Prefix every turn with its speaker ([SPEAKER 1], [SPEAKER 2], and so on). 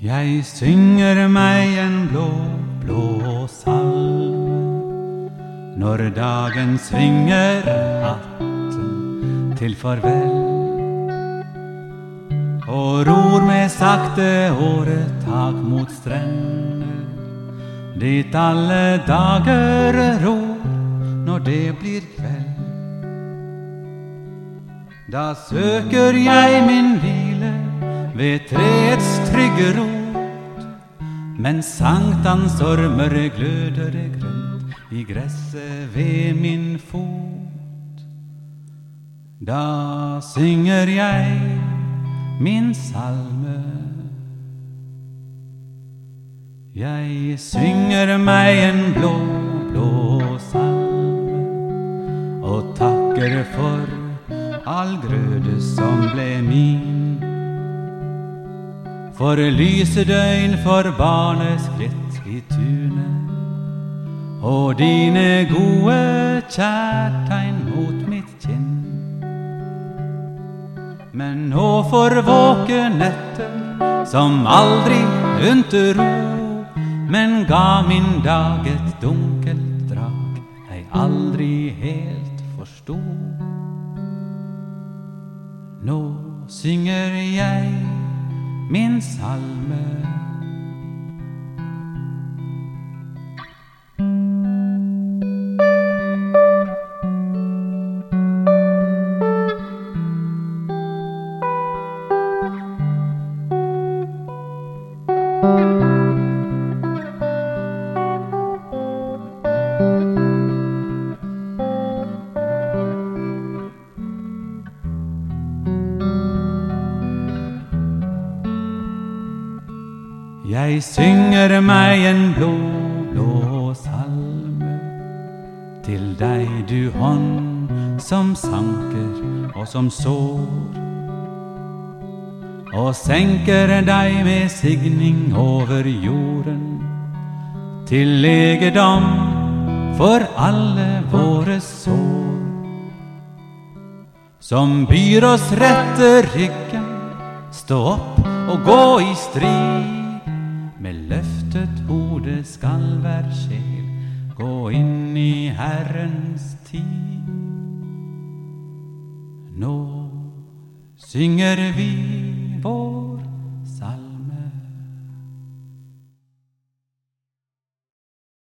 [SPEAKER 1] Jeg synger meg en blå, blå salve når dagen svinger hatten til farvel. Og ror med sakte åretak mot strender, dit alle dager ror når det blir kveld. Da søker jeg min hvile ved treets trygge rot, men sankthansormer gløder grønt i gresset ved min fot. Da synger jeg min salme. Jeg synger meg en blå, blå salme og takker for all grøde som ble min. For lyse døgn, for barneskritt i tunet, og dine gode kjærtegn mot mitt kinn. Men nå for våkenetter som aldri unte ro, men ga min dag et dunkelt drag jeg aldri helt forsto. Nå synger jeg min salme. Jeg synger meg en blå, blå salme til deg, du hånd som sanker og som sår. Og senker deg med signing over jorden til legedom for alle våre sår. Som byr oss rette ryggen, stå opp og gå i strid. Skal hver sjel gå inn i Herrens tid. Nå synger vi